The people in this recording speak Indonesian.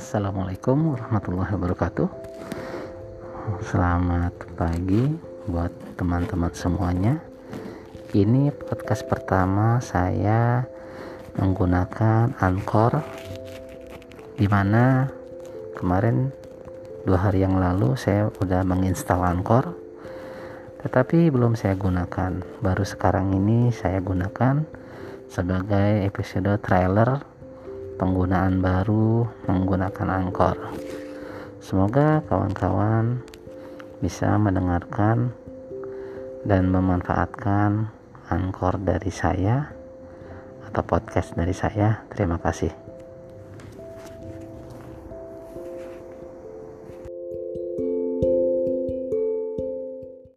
Assalamualaikum warahmatullahi wabarakatuh. Selamat pagi buat teman-teman semuanya. Ini podcast pertama saya menggunakan Anchor di mana kemarin dua hari yang lalu saya udah menginstal Anchor tetapi belum saya gunakan baru sekarang ini saya gunakan sebagai episode trailer penggunaan baru menggunakan Anchor. Semoga kawan-kawan bisa mendengarkan dan memanfaatkan Anchor dari saya atau podcast dari saya. Terima kasih.